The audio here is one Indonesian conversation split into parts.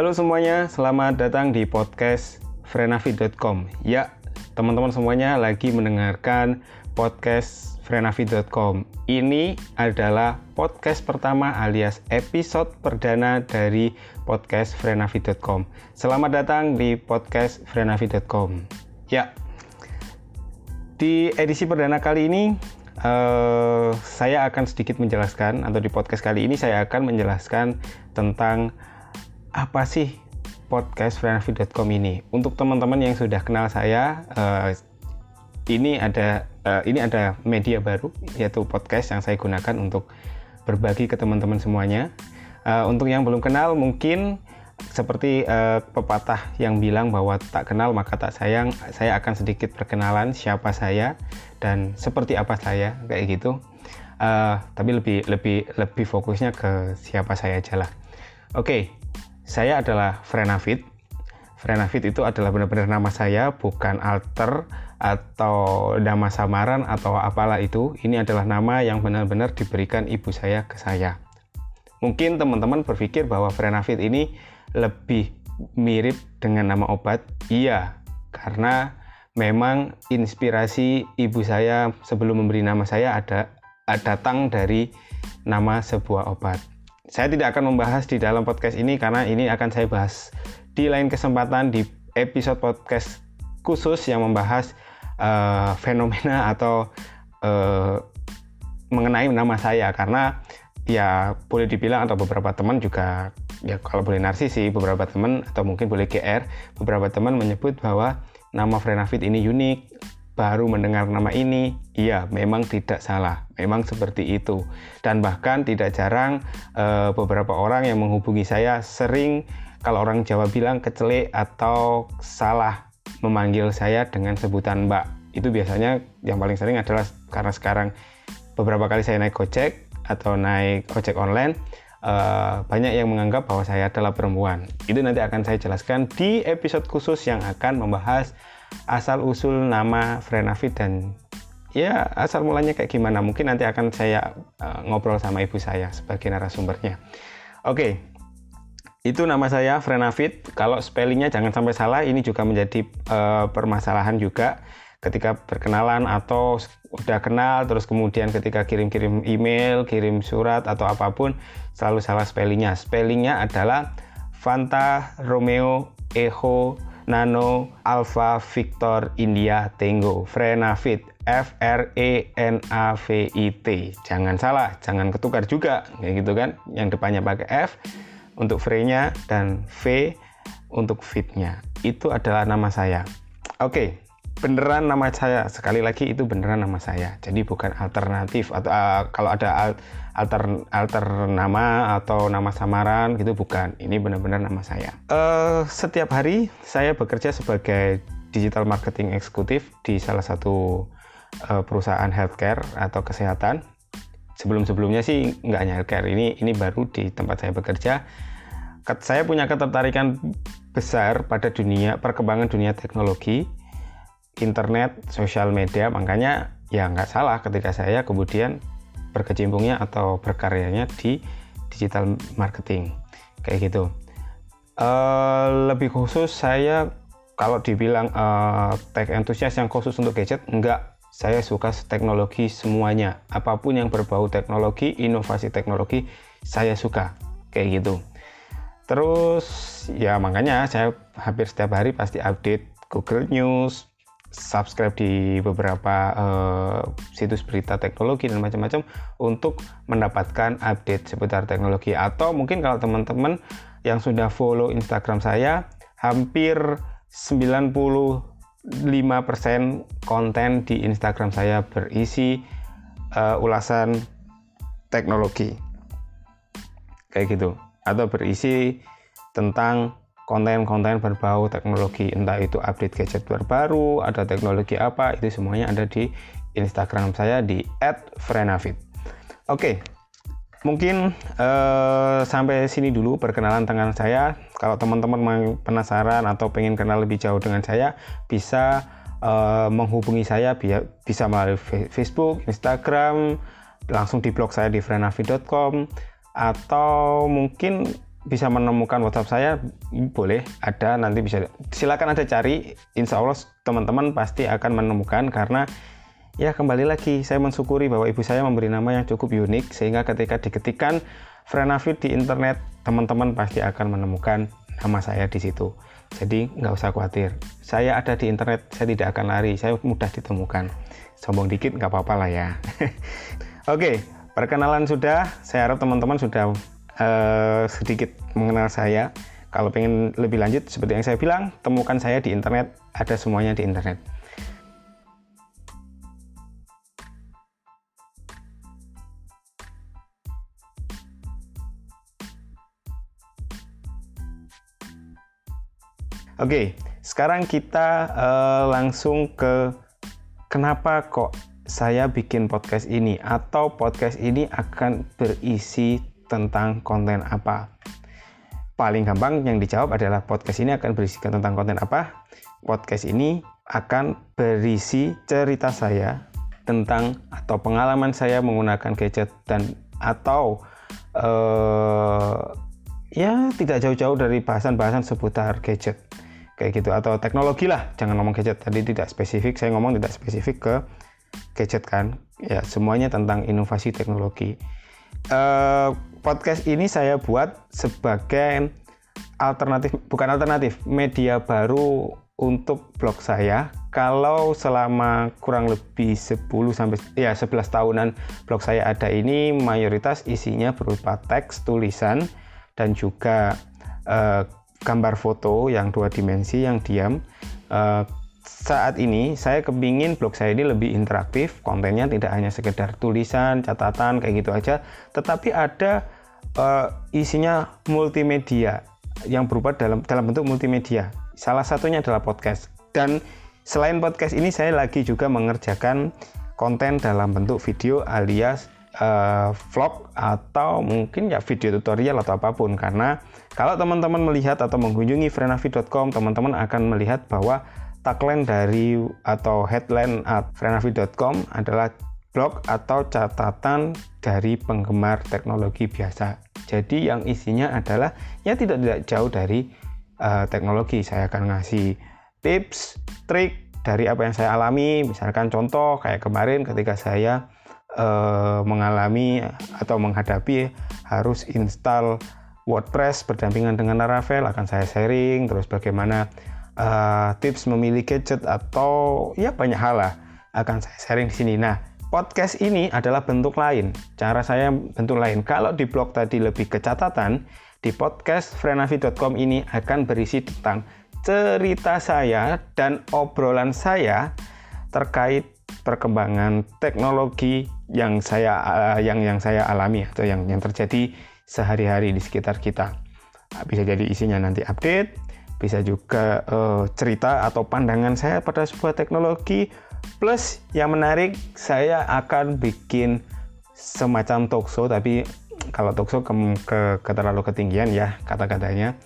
Halo semuanya, selamat datang di podcast frenavi.com. Ya, teman-teman semuanya lagi mendengarkan podcast frenavi.com. Ini adalah podcast pertama alias episode perdana dari podcast frenavi.com. Selamat datang di podcast frenavi.com. Ya, di edisi perdana kali ini uh, saya akan sedikit menjelaskan atau di podcast kali ini saya akan menjelaskan tentang apa sih podcast frenavi.com ini. Untuk teman-teman yang sudah kenal saya, uh, ini ada uh, ini ada media baru yaitu podcast yang saya gunakan untuk berbagi ke teman-teman semuanya. Uh, untuk yang belum kenal mungkin seperti uh, pepatah yang bilang bahwa tak kenal maka tak sayang, saya akan sedikit perkenalan siapa saya dan seperti apa saya kayak gitu. Uh, tapi lebih lebih lebih fokusnya ke siapa saya aja lah. Oke, okay, saya adalah Frenafit. Frenafit itu adalah benar-benar nama saya, bukan alter atau nama samaran atau apalah itu. Ini adalah nama yang benar-benar diberikan ibu saya ke saya. Mungkin teman-teman berpikir bahwa Frenafit ini lebih mirip dengan nama obat. Iya, karena memang inspirasi ibu saya sebelum memberi nama saya ada datang dari nama sebuah obat. Saya tidak akan membahas di dalam podcast ini karena ini akan saya bahas di lain kesempatan di episode podcast khusus yang membahas uh, fenomena atau uh, mengenai nama saya. Karena ya boleh dibilang atau beberapa teman juga ya kalau boleh narsis sih beberapa teman atau mungkin boleh GR beberapa teman menyebut bahwa nama Frenafit ini unik baru mendengar nama ini iya memang tidak salah. Memang seperti itu. Dan bahkan tidak jarang e, beberapa orang yang menghubungi saya sering kalau orang Jawa bilang kecelek atau salah memanggil saya dengan sebutan Mbak. Itu biasanya yang paling sering adalah karena sekarang beberapa kali saya naik gojek atau naik ojek online uh, banyak yang menganggap bahwa saya adalah perempuan. Itu nanti akan saya jelaskan di episode khusus yang akan membahas asal usul nama Frenafit dan ya asal mulanya kayak gimana. Mungkin nanti akan saya uh, ngobrol sama ibu saya sebagai narasumbernya. Oke. Okay. Itu nama saya Frenafit. Kalau spellingnya jangan sampai salah. Ini juga menjadi uh, permasalahan juga ketika berkenalan atau udah kenal terus kemudian ketika kirim-kirim email, kirim surat atau apa pun selalu salah spellingnya. Spellingnya adalah Fanta Romeo Echo Nano Alpha Victor India Tango Frenavit F R E N A V I T. Jangan salah, jangan ketukar juga kayak gitu kan. Yang depannya pakai F untuk Frenya dan V untuk fitnya. Itu adalah nama saya. Oke, beneran nama saya sekali lagi itu beneran nama saya jadi bukan alternatif atau uh, kalau ada al alter alter nama atau nama samaran gitu bukan. Ini benar-benar nama saya. Uh, setiap hari saya bekerja sebagai digital marketing eksekutif di salah satu uh, perusahaan healthcare atau kesehatan. Sebelum-sebelumnya sih nggak hanya healthcare ini ini baru di tempat saya bekerja. Saya punya ketertarikan besar pada dunia perkembangan dunia teknologi internet, sosial media, makanya ya nggak salah ketika saya kemudian berkecimpungnya atau berkaryanya di digital marketing kayak gitu. Uh, lebih khusus saya kalau dibilang uh, tech enthusiast yang khusus untuk gadget, enggak. Saya suka teknologi semuanya, apa pun yang berbau teknologi, inovasi teknologi, saya suka kayak gitu. Terus ya makanya saya hampir setiap hari pasti update Google News, subscribe di beberapa uh, situs berita teknologi dan macam-macam untuk mendapatkan update seputar teknologi. Atau mungkin kalau teman-teman yang sudah follow Instagram saya hampir 95% konten di Instagram saya berisi uh, ulasan teknologi. Kayak gitu. Atau berisi tentang konten-konten berbau teknologi entah itu update gadget terbaru ada teknologi apa itu semuanya ada di Instagram saya di @frenavit oke mungkin uh, sampai sini dulu perkenalan dengan saya. Kalau teman-teman penasaran atau pengen kenal lebih jauh dengan saya bisa uh, menghubungi saya bisa melalui Facebook, Instagram langsung di blog saya di frenavit.com atau mungkin bisa menemukan WhatsApp saya boleh ada nanti bisa. Silakan ada cari insya Allah teman-teman pasti akan menemukan karena ya kembali lagi saya mensyukuri bahwa ibu saya memberi nama yang cukup unik sehingga ketika diketikkan Frenafit di internet teman-teman pasti akan menemukan nama saya di situ. Jadi nggak usah khawatir. Saya ada di internet saya tidak akan lari saya mudah ditemukan. Sombong dikit nggak apa-apa lah ya. Oke perkenalan sudah. Saya harap teman-teman sudah uh, sedikit mengenal saya. Kalau pengen lebih lanjut seperti yang saya bilang temukan saya di internet. Ada semuanya di internet. Oke, sekarang kita uh, langsung ke kenapa kok saya bikin podcast ini atau podcast ini akan berisi tentang konten apa. Paling gampang yang dijawab adalah podcast ini akan berisi tentang konten apa. Podcast ini akan berisi cerita saya tentang atau pengalaman saya menggunakan gadget dan atau uh, ya tidak jauh-jauh dari bahasan-bahasan seputar gadget. Kayak gitu atau teknologi lah. Jangan ngomong gadget tadi tidak spesifik. Saya ngomong tidak spesifik ke gadget kan. Ya semuanya tentang inovasi teknologi. Uh, podcast ini saya buat sebagai alternatif bukan alternatif media baru untuk blog saya kalau selama kurang lebih 10 sampai ya 11 tahunan blog saya ada ini mayoritas isinya berupa teks tulisan dan juga uh, gambar foto yang dua dimensi yang diam. Uh, saat ini saya kepingin blog saya ini lebih interaktif, kontennya tidak hanya sekedar tulisan, catatan kayak gitu aja, tetapi ada uh, isinya multimedia yang berupa dalam dalam bentuk multimedia. Salah satunya adalah podcast. Dan selain podcast ini saya lagi juga mengerjakan konten dalam bentuk video alias uh, vlog atau mungkin ya video tutorial atau apa pun karena kalau teman-teman melihat atau mengunjungi frenavi.com teman-teman akan melihat bahwa tagline dari atau headline at frenavi.com adalah blog atau catatan dari penggemar teknologi biasa. Jadi yang isinya adalah ya tidak tidak jauh dari uh, teknologi. Saya akan ngasih tips, trik dari apa yang saya alami. Misalkan contoh kayak kemarin ketika saya uh, mengalami atau menghadapi harus install WordPress berdampingan dengan Laravel akan saya sharing terus bagaimana uh, tips memilih gadget atau ya banyak hal lah akan saya sharing di sini. Nah, podcast ini adalah bentuk lain. Cara saya bentuk lain. Kalau di blog tadi lebih ke catatan, di podcast frenavi.com ini akan berisi tentang cerita saya dan obrolan saya terkait perkembangan teknologi yang saya uh, yang yang saya alami atau yang yang terjadi sehari-hari di sekitar kita. Bisa jadi isinya nanti update, bisa juga uh, cerita atau pandangan saya pada sebuah teknologi. Plus yang menarik saya akan bikin semacam talkshow tapi kalau talkshow ke, ke, ke terlalu ketinggian ya kata-katanya.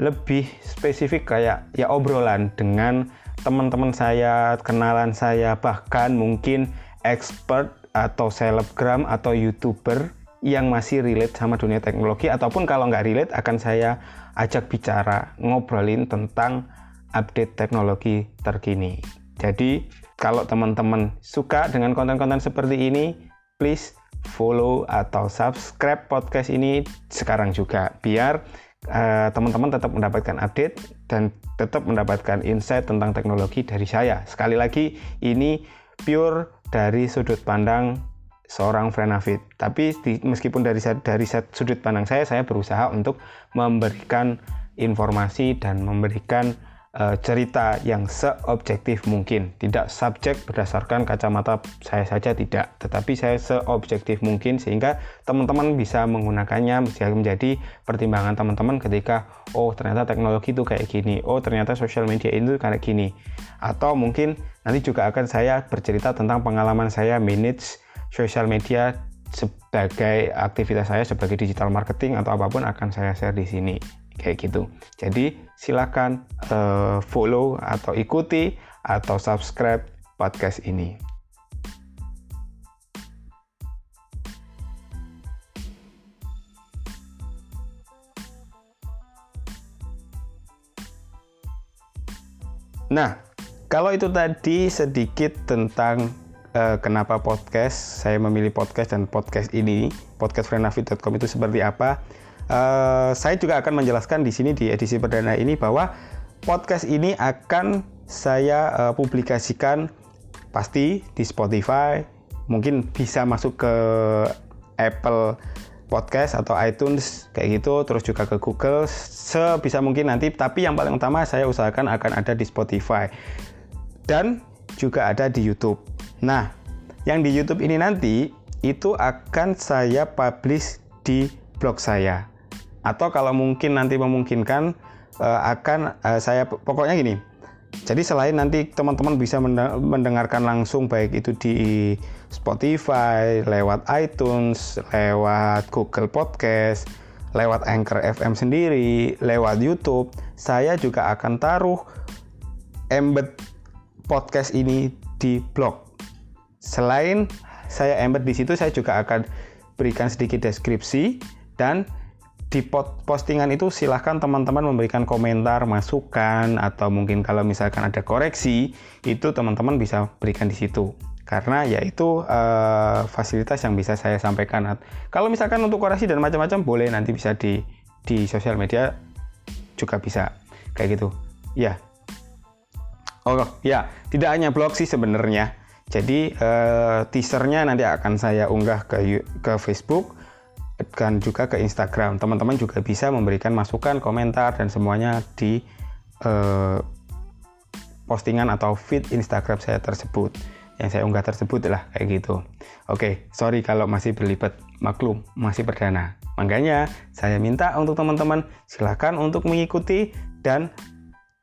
Lebih spesifik kayak ya obrolan dengan teman-teman saya, kenalan saya, bahkan mungkin expert atau selebgram atau youtuber yang masih relate sama dunia teknologi ataupun kalau nggak relate akan saya ajak bicara ngobrolin tentang update teknologi terkini. Jadi kalau teman-teman suka dengan konten-konten seperti ini, please follow atau subscribe podcast ini sekarang juga biar Eh, teman-teman uh, tetap mendapatkan update dan tetap mendapatkan insight tentang teknologi dari saya. Sekali lagi, ini pure dari sudut pandang seorang Frenafit. Tapi di, meskipun dari dari sudut pandang saya, saya berusaha untuk memberikan informasi dan memberikan uh, cerita yang seobjektif mungkin. Tidak subjek berdasarkan kacamata saya saja tidak, tetapi saya seobjektif mungkin sehingga teman-teman bisa menggunakannya menjadi pertimbangan teman-teman ketika oh ternyata teknologi itu kayak gini, oh ternyata sosial media itu kayak gini. Atau mungkin nanti juga akan saya bercerita tentang pengalaman saya manage sosial media sebagai aktivitas saya sebagai digital marketing atau apa pun akan saya share di sini kayak gitu. Jadi silakan uh, follow atau ikuti atau subscribe podcast ini. Nah, kalau itu tadi sedikit tentang uh, kenapa podcast, saya memilih podcast dan podcast ini, podcast podcastfrenafit.com itu seperti apa. Uh, saya juga akan menjelaskan di sini di edisi perdana ini bahwa podcast ini akan saya uh, publikasikan pasti di Spotify, mungkin bisa masuk ke Apple Podcast atau iTunes kayak gitu, terus juga ke Google sebisa mungkin nanti. Tapi yang paling utama saya usahakan akan ada di Spotify dan juga ada di YouTube. Nah, yang di YouTube ini nanti itu akan saya publish di blog saya. Atau kalau mungkin nanti memungkinkan uh, akan uh, saya pokoknya gini. Jadi selain nanti teman-teman bisa mendengarkan langsung baik itu di Spotify, lewat iTunes, lewat Google Podcast, lewat Anchor FM sendiri, lewat YouTube, saya juga akan taruh embed podcast ini di blog. Selain saya embed di situ, saya juga akan berikan sedikit deskripsi dan di postingan itu silahkan teman-teman memberikan komentar, masukan, atau mungkin kalau misalkan ada koreksi, itu teman-teman bisa berikan di situ. Karena yaitu uh, fasilitas yang bisa saya sampaikan. Kalau misalkan untuk koreksi dan macam-macam boleh nanti bisa di di sosial media juga bisa kayak gitu. Ya, Oh ya, tidak hanya blog sih sebenarnya. Jadi uh, teasernya nanti akan saya unggah ke ke Facebook dan juga ke Instagram. Teman-teman juga bisa memberikan masukan, komentar dan semuanya di uh, postingan atau feed Instagram saya tersebut. Yang saya unggah tersebut lah kayak gitu. Oke, sorry kalau masih berlipat maklum, masih perdana. Makanya saya minta untuk teman-teman silakan untuk mengikuti dan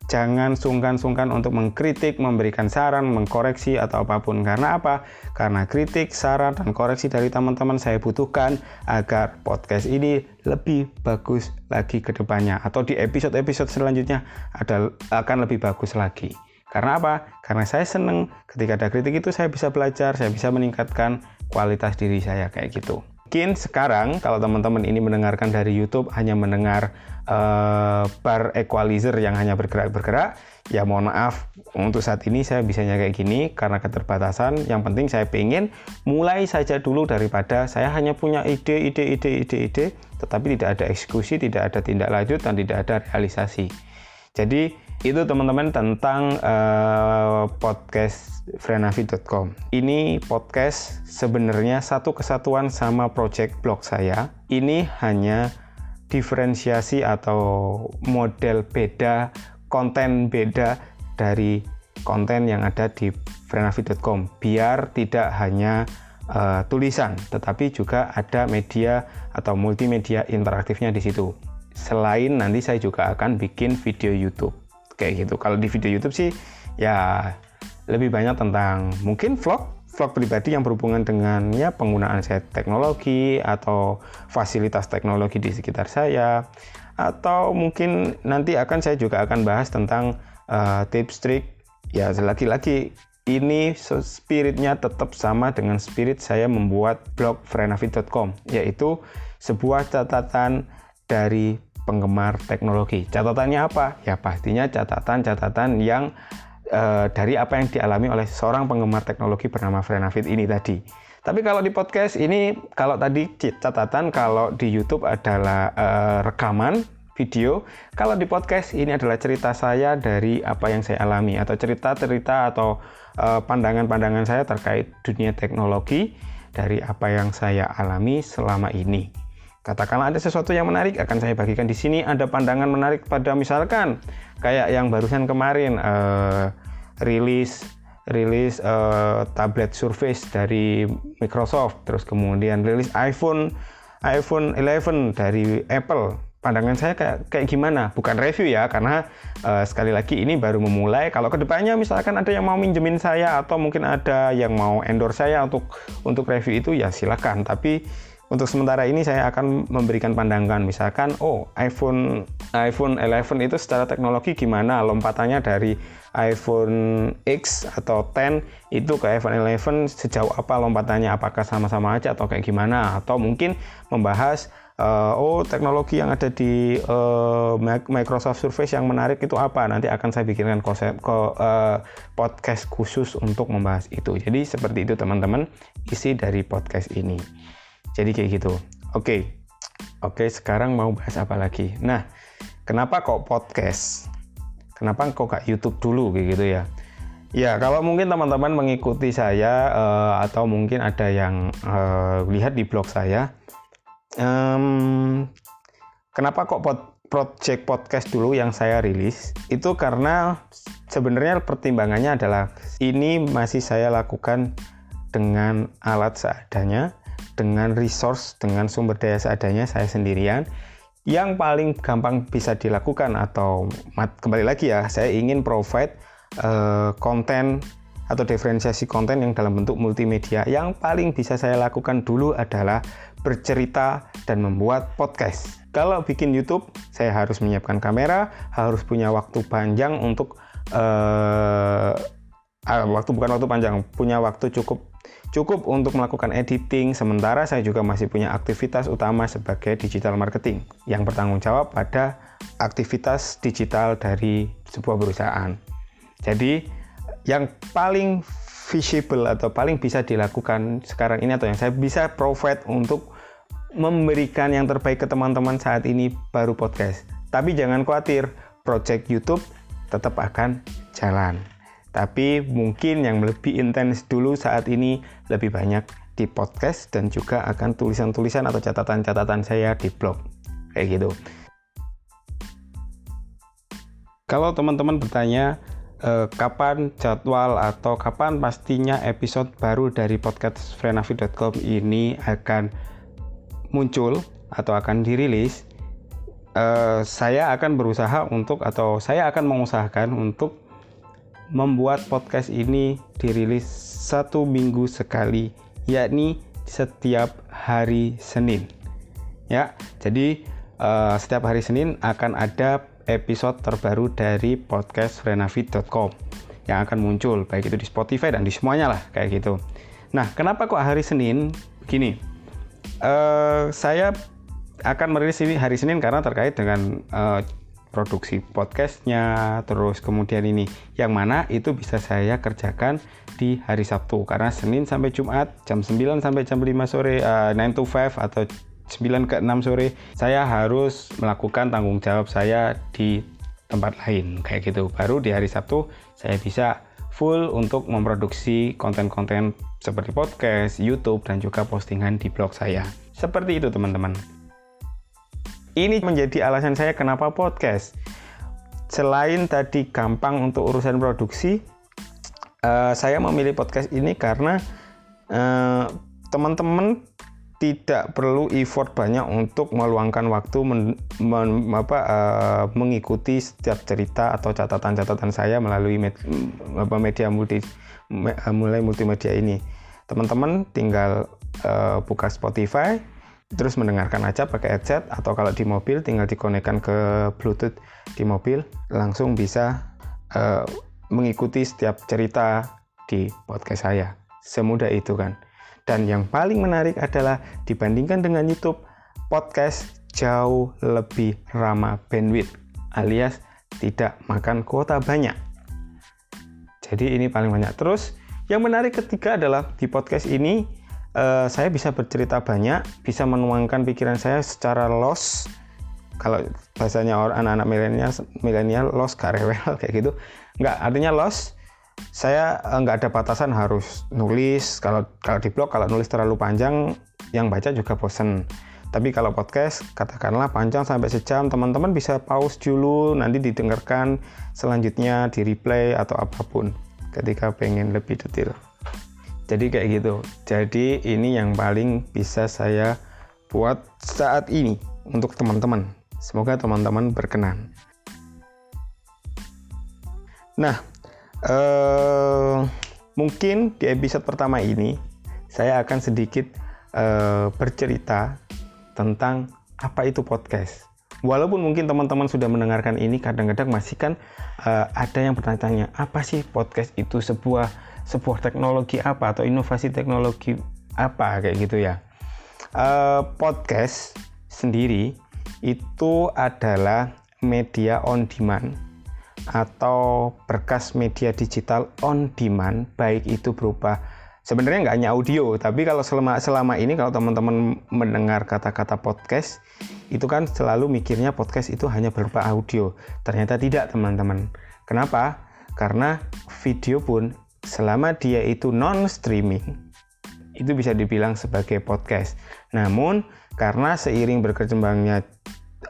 jangan sungkan-sungkan untuk mengkritik, memberikan saran, mengkoreksi atau apa pun. Karena apa? Karena kritik, saran, dan koreksi dari teman-teman saya butuhkan agar podcast ini lebih bagus lagi ke depannya atau di episode-episode selanjutnya ada akan lebih bagus lagi. Karena apa? Karena saya senang ketika ada kritik itu saya bisa belajar, saya bisa meningkatkan kualitas diri saya kayak gitu. Mungkin sekarang kalau teman-teman ini mendengarkan dari YouTube hanya mendengar uh, bar equalizer yang hanya bergerak-bergerak, ya mohon maaf untuk saat ini saya bisanya kayak gini karena keterbatasan. Yang penting saya pengen mulai saja dulu daripada saya hanya punya ide, ide, ide, ide, ide, tetapi tidak ada eksekusi, tidak ada tindak lanjut dan tidak ada realisasi. Jadi itu teman-teman tentang uh, podcast frenavi.com. Ini podcast sebenarnya satu kesatuan sama project blog saya. Ini hanya diferensiasi atau model beda, konten beda dari konten yang ada di frenavi.com biar tidak hanya uh, tulisan tetapi juga ada media atau multimedia interaktifnya di situ. Selain nanti saya juga akan bikin video YouTube kayak gitu kalau di video YouTube sih ya lebih banyak tentang mungkin vlog vlog pribadi yang berhubungan dengan ya penggunaan saya teknologi atau fasilitas teknologi di sekitar saya atau mungkin nanti akan saya juga akan bahas tentang uh, tips trik ya lagi-lagi ini spiritnya tetap sama dengan spirit saya membuat blog frenafit.com yaitu sebuah catatan dari penggemar teknologi. Catatannya apa? Ya pastinya catatan-catatan yang e, dari apa yang dialami oleh seorang penggemar teknologi bernama Frenafit ini tadi. Tapi kalau di podcast ini, kalau tadi catatan, kalau di YouTube adalah e, rekaman video, kalau di podcast ini adalah cerita saya dari apa yang saya alami atau cerita-cerita atau eh, pandangan-pandangan saya terkait dunia teknologi dari apa yang saya alami selama ini. Katakanlah ada sesuatu yang menarik akan saya bagikan di sini. Ada pandangan menarik pada misalkan kayak yang barusan kemarin uh, rilis rilis uh, tablet Surface dari Microsoft, terus kemudian rilis iPhone iPhone 11 dari Apple. Pandangan saya kayak kayak gimana? Bukan review ya, karena uh, sekali lagi ini baru memulai. Kalau ke depannya misalkan ada yang mau minjemin saya atau mungkin ada yang mau endorse saya untuk untuk review itu ya silakan. Tapi untuk sementara ini saya akan memberikan pandangan. Misalkan oh iPhone iPhone 11 itu secara teknologi gimana? Lompatannya dari iPhone X atau 10 itu ke iPhone 11 sejauh apa lompatannya? Apakah sama-sama aja atau kayak gimana? Atau mungkin membahas uh, oh teknologi yang ada di uh, Microsoft Surface yang menarik itu apa? Nanti akan saya bikinkan konsep ke uh, podcast khusus untuk membahas itu. Jadi seperti itu teman-teman isi dari podcast ini jadi kayak gitu. Oke. Oke sekarang mau bahas apa lagi? Nah kenapa kok podcast? Kenapa kok gak YouTube dulu kayak gitu ya? Ya, kalau mungkin teman-teman mengikuti saya uh, atau mungkin ada yang uh, lihat di blog saya, um, kenapa kok pod project podcast dulu yang saya rilis? Itu karena sebenarnya pertimbangannya adalah ini masih saya lakukan dengan alat seadanya, dengan resource, dengan sumber daya seadanya saya sendirian. Yang paling gampang bisa dilakukan atau kembali lagi ya, saya ingin provide uh, konten atau diferensiasi konten yang dalam bentuk multimedia yang paling bisa saya lakukan dulu adalah bercerita dan membuat podcast. Kalau bikin YouTube, saya harus menyiapkan kamera, harus punya waktu panjang untuk uh, waktu bukan waktu panjang, punya waktu cukup cukup untuk melakukan editing. Sementara saya juga masih punya aktivitas utama sebagai digital marketing yang bertanggung jawab pada aktivitas digital dari sebuah perusahaan. Jadi yang paling visible atau paling bisa dilakukan sekarang ini atau yang saya bisa provide untuk memberikan yang terbaik ke teman-teman saat ini baru podcast. Tapi jangan khawatir, project YouTube tetap akan jalan. Tapi mungkin yang lebih intens dulu saat ini lebih banyak di podcast dan juga akan tulisan-tulisan atau catatan-catatan saya di blog. Kayak gitu. Kalau teman-teman bertanya, eh, kapan jadwal atau kapan pastinya episode baru dari podcast frenavi.com ini akan muncul atau akan dirilis, eh, saya akan berusaha untuk atau saya akan mengusahakan untuk membuat podcast ini dirilis satu minggu sekali, yakni setiap hari Senin. Ya, jadi uh, setiap hari Senin akan ada episode terbaru dari podcast frenafit.com yang akan muncul baik itu di Spotify dan di semuanya lah kayak gitu. Nah, kenapa kok hari Senin? Begini, uh, saya akan merilis ini hari Senin karena terkait dengan uh, produksi podcastnya, terus kemudian ini yang mana itu bisa saya kerjakan di hari Sabtu. Karena Senin sampai Jumat jam 9 sampai jam 5 sore uh, 9 to 5 atau 9 ke 6 sore saya harus melakukan tanggung jawab saya di tempat lain. Kayak gitu. Baru di hari Sabtu saya bisa full untuk memproduksi konten-konten seperti podcast, YouTube dan juga postingan di blog saya. Seperti itu teman-teman ini menjadi alasan saya kenapa podcast selain tadi gampang untuk urusan produksi uh, saya memilih podcast ini karena uh, teman-teman tidak perlu effort banyak untuk meluangkan waktu men, men, apa, uh, mengikuti setiap cerita atau catatan-catatan saya melalui med, apa, media multi me, mulai multimedia ini. Teman-teman tinggal uh, buka Spotify, terus mendengarkan aja pakai headset atau kalau di mobil tinggal dikonekkan ke Bluetooth di mobil, langsung bisa uh, mengikuti setiap cerita di podcast saya. Semudah itu kan. Dan yang paling menarik adalah dibandingkan dengan YouTube, podcast jauh lebih ramah bandwidth alias tidak makan kuota banyak. Jadi ini paling banyak. Terus yang menarik ketiga adalah di podcast ini uh, saya bisa bercerita banyak, bisa menuangkan pikiran saya secara loss. Kalau bahasanya orang anak-anak milenial milenial loss gak rewel kayak gitu. Enggak, artinya loss saya eh, nggak ada batasan harus nulis kalau kalau di blog kalau nulis terlalu panjang yang baca juga bosen tapi kalau podcast katakanlah panjang sampai sejam teman-teman bisa pause dulu nanti didengarkan selanjutnya di replay atau apa pun ketika pengen lebih detail jadi kayak gitu. Jadi ini yang paling bisa saya buat saat ini untuk teman-teman. Semoga teman-teman berkenan. Nah Uh, mungkin di episode pertama ini saya akan sedikit uh, bercerita tentang apa itu podcast. Walaupun mungkin teman-teman sudah mendengarkan ini, kadang-kadang masih kan uh, ada yang bertanya-tanya apa sih podcast itu? Sebuah sebuah teknologi apa atau inovasi teknologi apa kayak gitu ya. Uh, podcast sendiri itu adalah media on demand atau berkas media digital on demand baik itu berupa sebenarnya nggak hanya audio tapi kalau selama selama ini kalau teman-teman mendengar kata-kata podcast itu kan selalu mikirnya podcast itu hanya berupa audio. Ternyata tidak teman-teman. Kenapa? Karena video pun selama dia itu non streaming itu bisa dibilang sebagai podcast namun karena seiring berkembangnya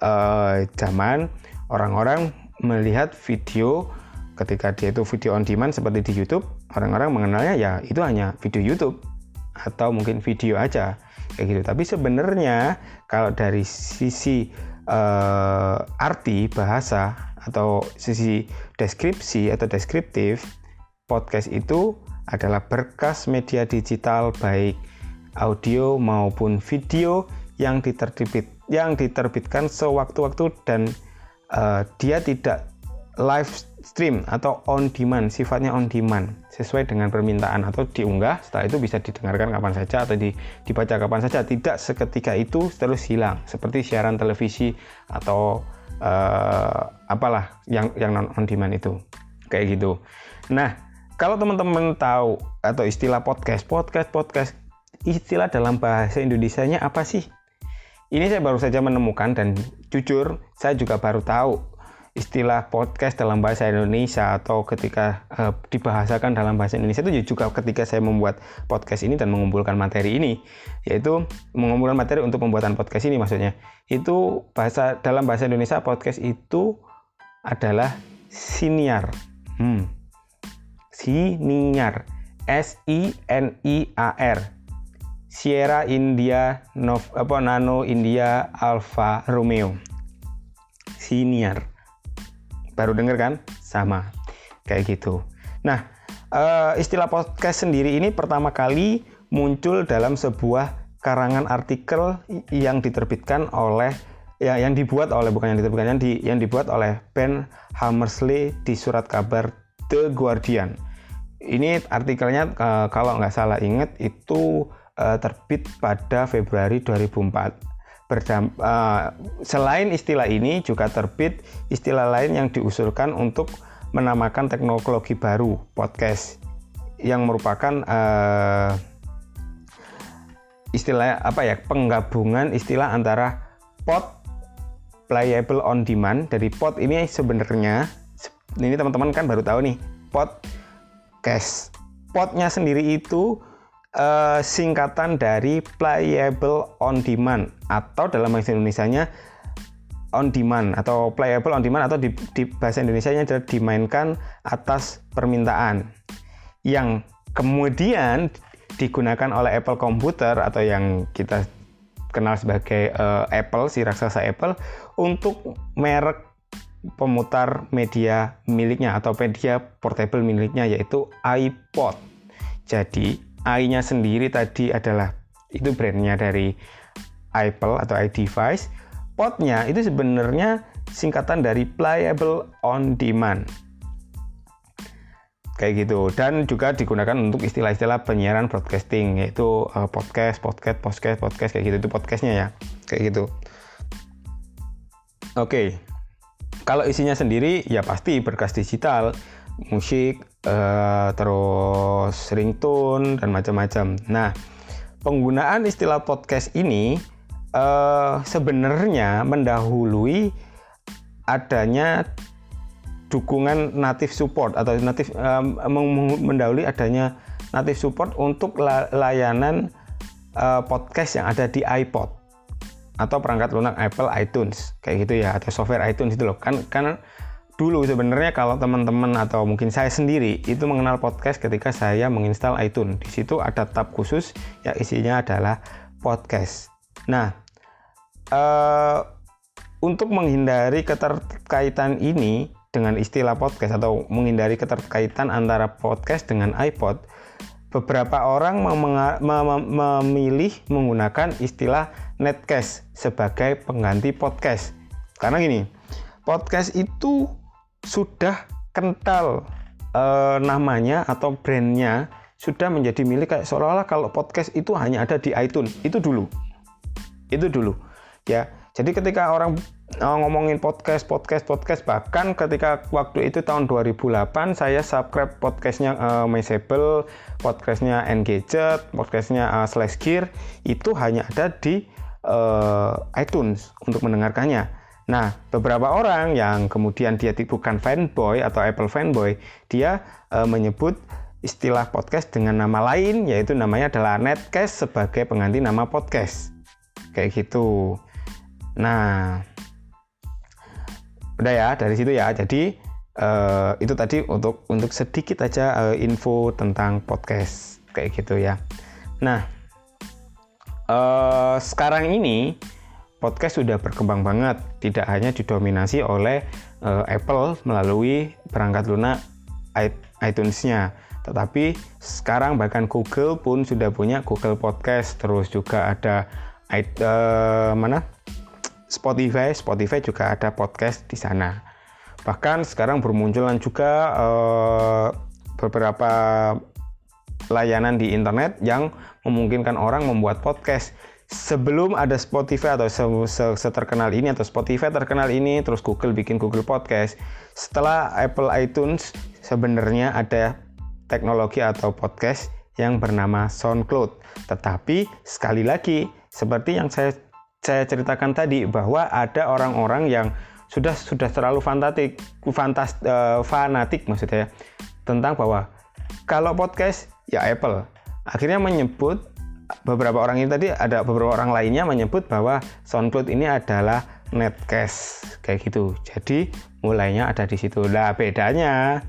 uh, zaman orang-orang melihat video ketika dia itu video on demand seperti di YouTube, orang-orang mengenalnya ya itu hanya video YouTube atau mungkin video aja kayak gitu. Tapi sebenarnya kalau dari sisi uh, arti bahasa atau sisi deskripsi atau deskriptif, podcast itu adalah berkas media digital baik audio maupun video yang diterbit yang diterbitkan sewaktu-waktu dan uh, dia tidak live stream atau on demand sifatnya on demand sesuai dengan permintaan atau diunggah. Setelah itu bisa didengarkan kapan saja atau di, dibaca kapan saja. Tidak seketika itu terus hilang seperti siaran televisi atau uh, apalah yang yang non on demand itu. Kayak gitu. Nah kalau teman-teman tahu atau istilah podcast podcast podcast istilah dalam bahasa Indonesia-nya apa sih? Ini saya baru saja menemukan dan jujur saya juga baru tahu istilah podcast dalam bahasa Indonesia atau ketika uh, dibahasakan dalam bahasa Indonesia itu juga ketika saya membuat podcast ini dan mengumpulkan materi ini yaitu mengumpulkan materi untuk pembuatan podcast ini maksudnya. Itu bahasa dalam bahasa Indonesia podcast itu adalah siniar. Hmm. Siniar. S I N I A R. Sierra India Nov, apa Nano India Alpha Romeo. Senior baru denger kan? Sama. Kayak gitu. Nah uh, istilah podcast sendiri ini pertama kali muncul dalam sebuah karangan artikel yang diterbitkan oleh ya yang dibuat oleh bukan yang diterbitkan yang, di, yang dibuat oleh Ben Hammersley di surat kabar The Guardian ini artikelnya uh, kalau nggak salah ingat itu uh, terbit pada Februari 2004. Berdam, uh, selain istilah ini juga terbit istilah lain yang diusulkan untuk menamakan teknologi baru podcast yang merupakan uh, istilah apa ya penggabungan istilah antara pod playable on demand dari pod ini sebenarnya ini teman-teman kan baru tahu nih podcast podnya sendiri itu uh, singkatan dari playable on demand atau dalam bahasa Indonesia-nya on demand atau playable on demand atau di, di bahasa Indonesia-nya dimainkan atas permintaan. Yang kemudian digunakan oleh Apple Computer atau yang kita kenal sebagai uh, Apple si raksasa Apple untuk merek pemutar media miliknya atau media portable miliknya yaitu iPod. Jadi i-nya sendiri tadi adalah itu brandnya dari Apple atau iDevice. Podnya itu sebenarnya singkatan dari Playable on Demand. Kayak gitu dan juga digunakan untuk istilah-istilah penyiaran broadcasting yaitu uh, podcast, podcast, podcast, podcast kayak gitu itu podcastnya ya kayak gitu. Oke, okay. Kalau isinya sendiri ya pasti berkas digital, musik, uh, terus ringtone dan macam-macam. Nah, penggunaan istilah podcast ini uh, sebenarnya mendahului adanya dukungan native support atau native um, mendahului adanya native support untuk layanan uh, podcast yang ada di iPod atau perangkat lunak Apple iTunes kayak gitu ya atau software iTunes itu loh kan kan dulu sebenarnya kalau teman-teman atau mungkin saya sendiri itu mengenal podcast ketika saya menginstal iTunes. Di situ ada tab khusus yang isinya adalah podcast. Nah, uh, untuk menghindari keterkaitan ini dengan istilah podcast atau menghindari keterkaitan antara podcast dengan iPod, beberapa orang memilih menggunakan istilah netcast sebagai pengganti podcast. Karena gini, podcast itu sudah kental uh, namanya atau brandnya sudah menjadi milik kayak seolah-olah kalau podcast itu hanya ada di iTunes. Itu dulu. Itu dulu ya. Jadi ketika orang uh, ngomongin podcast, podcast, podcast, bahkan ketika waktu itu tahun 2008 saya subscribe podcastnya uh, Mesable, podcastnya Engadget, podcastnya uh, Slash Gear itu hanya ada di uh, iTunes untuk mendengarkannya. Nah, beberapa orang yang kemudian dia bukan fanboy atau Apple fanboy, dia uh, menyebut istilah podcast dengan nama lain, yaitu namanya adalah netcast sebagai pengganti nama podcast. Kayak gitu. Nah, udah ya dari situ ya. Jadi uh, itu tadi untuk untuk sedikit aja uh, info tentang podcast kayak gitu ya. Nah, uh, sekarang ini podcast sudah berkembang banget, tidak hanya didominasi oleh uh, Apple melalui perangkat lunak iTunes-nya, tetapi sekarang bahkan Google pun sudah punya Google Podcast, terus juga ada uh, mana Spotify, Spotify juga ada podcast di sana. Bahkan sekarang bermunculan juga uh, beberapa layanan di internet yang memungkinkan orang membuat podcast. Sebelum ada Spotify atau seterkenal ini atau Spotify terkenal ini, terus Google bikin Google Podcast. Setelah Apple iTunes, sebenarnya ada teknologi atau podcast yang bernama SoundCloud. Tetapi sekali lagi, seperti yang saya saya ceritakan tadi bahwa ada orang-orang yang sudah sudah terlalu fantatik, fantas, uh, fanatik maksudnya tentang bahwa kalau podcast ya Apple akhirnya menyebut beberapa orang ini tadi ada beberapa orang lainnya menyebut bahwa SoundCloud ini adalah netcast kayak gitu. Jadi mulainya ada di situ. Nah bedanya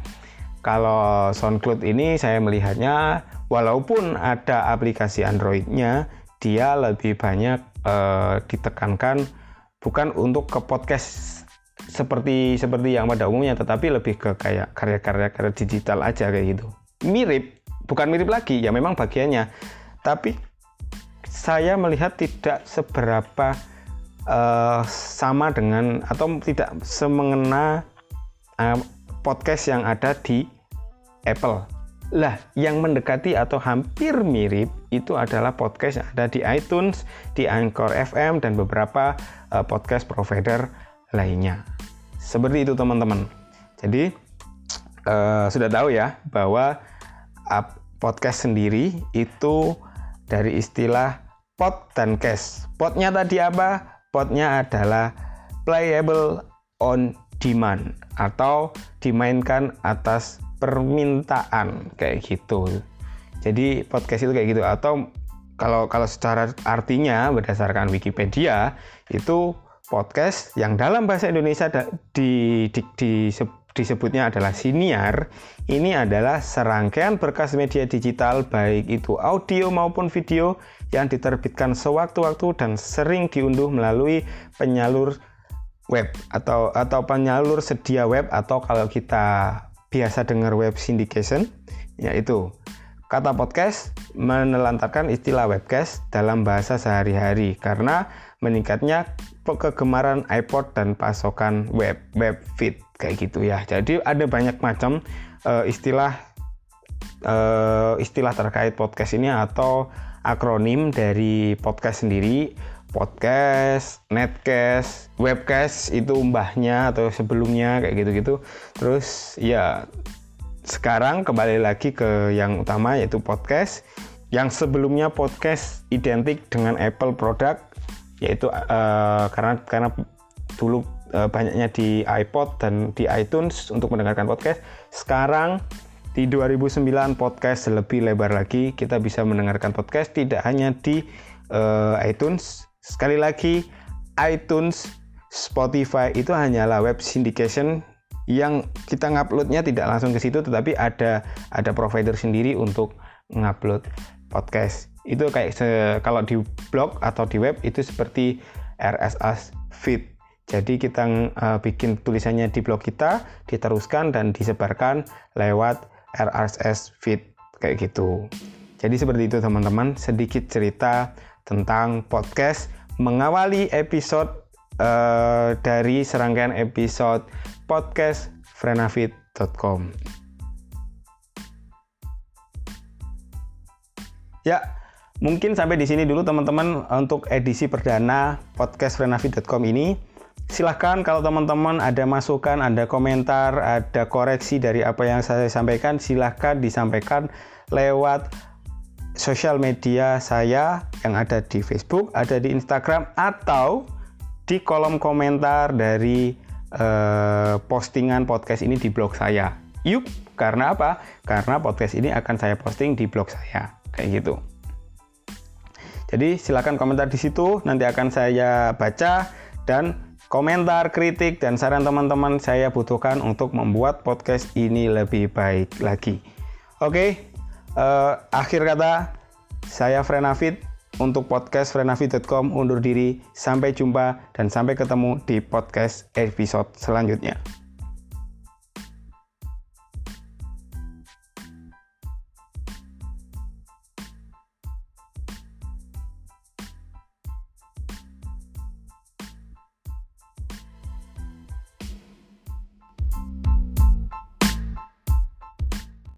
kalau SoundCloud ini saya melihatnya walaupun ada aplikasi Androidnya dia lebih banyak uh, ditekankan bukan untuk ke podcast seperti seperti yang pada umumnya tetapi lebih ke kayak karya-karya karya digital aja kayak gitu. Mirip bukan mirip lagi ya memang bagiannya. Tapi saya melihat tidak seberapa uh, sama dengan atau tidak semengena uh, podcast yang ada di Apple lah, yang mendekati atau hampir mirip itu adalah podcast yang ada di iTunes, di Anchor FM, dan beberapa uh, podcast provider lainnya. Seperti itu teman-teman. Jadi uh, sudah tahu ya bahwa uh, podcast sendiri itu dari istilah pod dan cast. Podnya tadi apa? Podnya adalah playable on demand atau dimainkan atas permintaan kayak gitu. Jadi podcast itu kayak gitu atau kalau kalau secara artinya berdasarkan Wikipedia itu podcast yang dalam bahasa Indonesia di, di, di, disebutnya adalah siniar. Ini adalah serangkaian berkas media digital baik itu audio maupun video yang diterbitkan sewaktu-waktu dan sering diunduh melalui penyalur web atau atau penyalur sedia web atau kalau kita biasa dengar web syndication, yaitu kata podcast menelantarkan istilah webcast dalam bahasa sehari-hari karena meningkatnya kegemaran iPod dan pasokan web web feed kayak gitu ya. Jadi ada banyak macam uh, istilah uh, istilah terkait podcast ini atau akronim dari podcast sendiri podcast, netcast, webcast itu mbahnya atau sebelumnya kayak gitu-gitu. Terus ya sekarang kembali lagi ke yang utama yaitu podcast. Yang sebelumnya podcast identik dengan Apple produk yaitu uh, karena karena dulu uh, banyaknya di iPod dan di iTunes untuk mendengarkan podcast. Sekarang di 2009 podcast lebih lebar lagi kita bisa mendengarkan podcast tidak hanya di uh, iTunes Sekali lagi, iTunes, Spotify itu hanyalah web syndication yang kita nguploadnya tidak langsung ke situ, tetapi ada ada provider sendiri untuk ngupload podcast. Itu kayak se, kalau di blog atau di web itu seperti RSS feed. Jadi kita uh, bikin tulisannya di blog kita, diteruskan dan disebarkan lewat RSS feed kayak gitu. Jadi seperti itu teman-teman, sedikit cerita tentang podcast mengawali episode uh, dari serangkaian episode podcast frenafit.com. Ya, Mungkin sampai di sini dulu teman-teman untuk edisi perdana podcast frenavi.com ini. Silahkan kalau teman-teman ada masukan, ada komentar, ada koreksi dari apa yang saya sampaikan, silahkan disampaikan lewat sosial media saya yang ada di Facebook, ada di Instagram, atau di kolom komentar dari eh, postingan podcast ini di blog saya. Yuk, karena apa? Karena podcast ini akan saya posting di blog saya, kayak gitu. Jadi silakan komentar di situ, nanti akan saya baca dan komentar, kritik, dan saran teman-teman saya butuhkan untuk membuat podcast ini lebih baik lagi. Oke, uh, akhir kata saya Frenafit untuk podcast frenafit.com undur diri. Sampai jumpa dan sampai ketemu di podcast episode selanjutnya.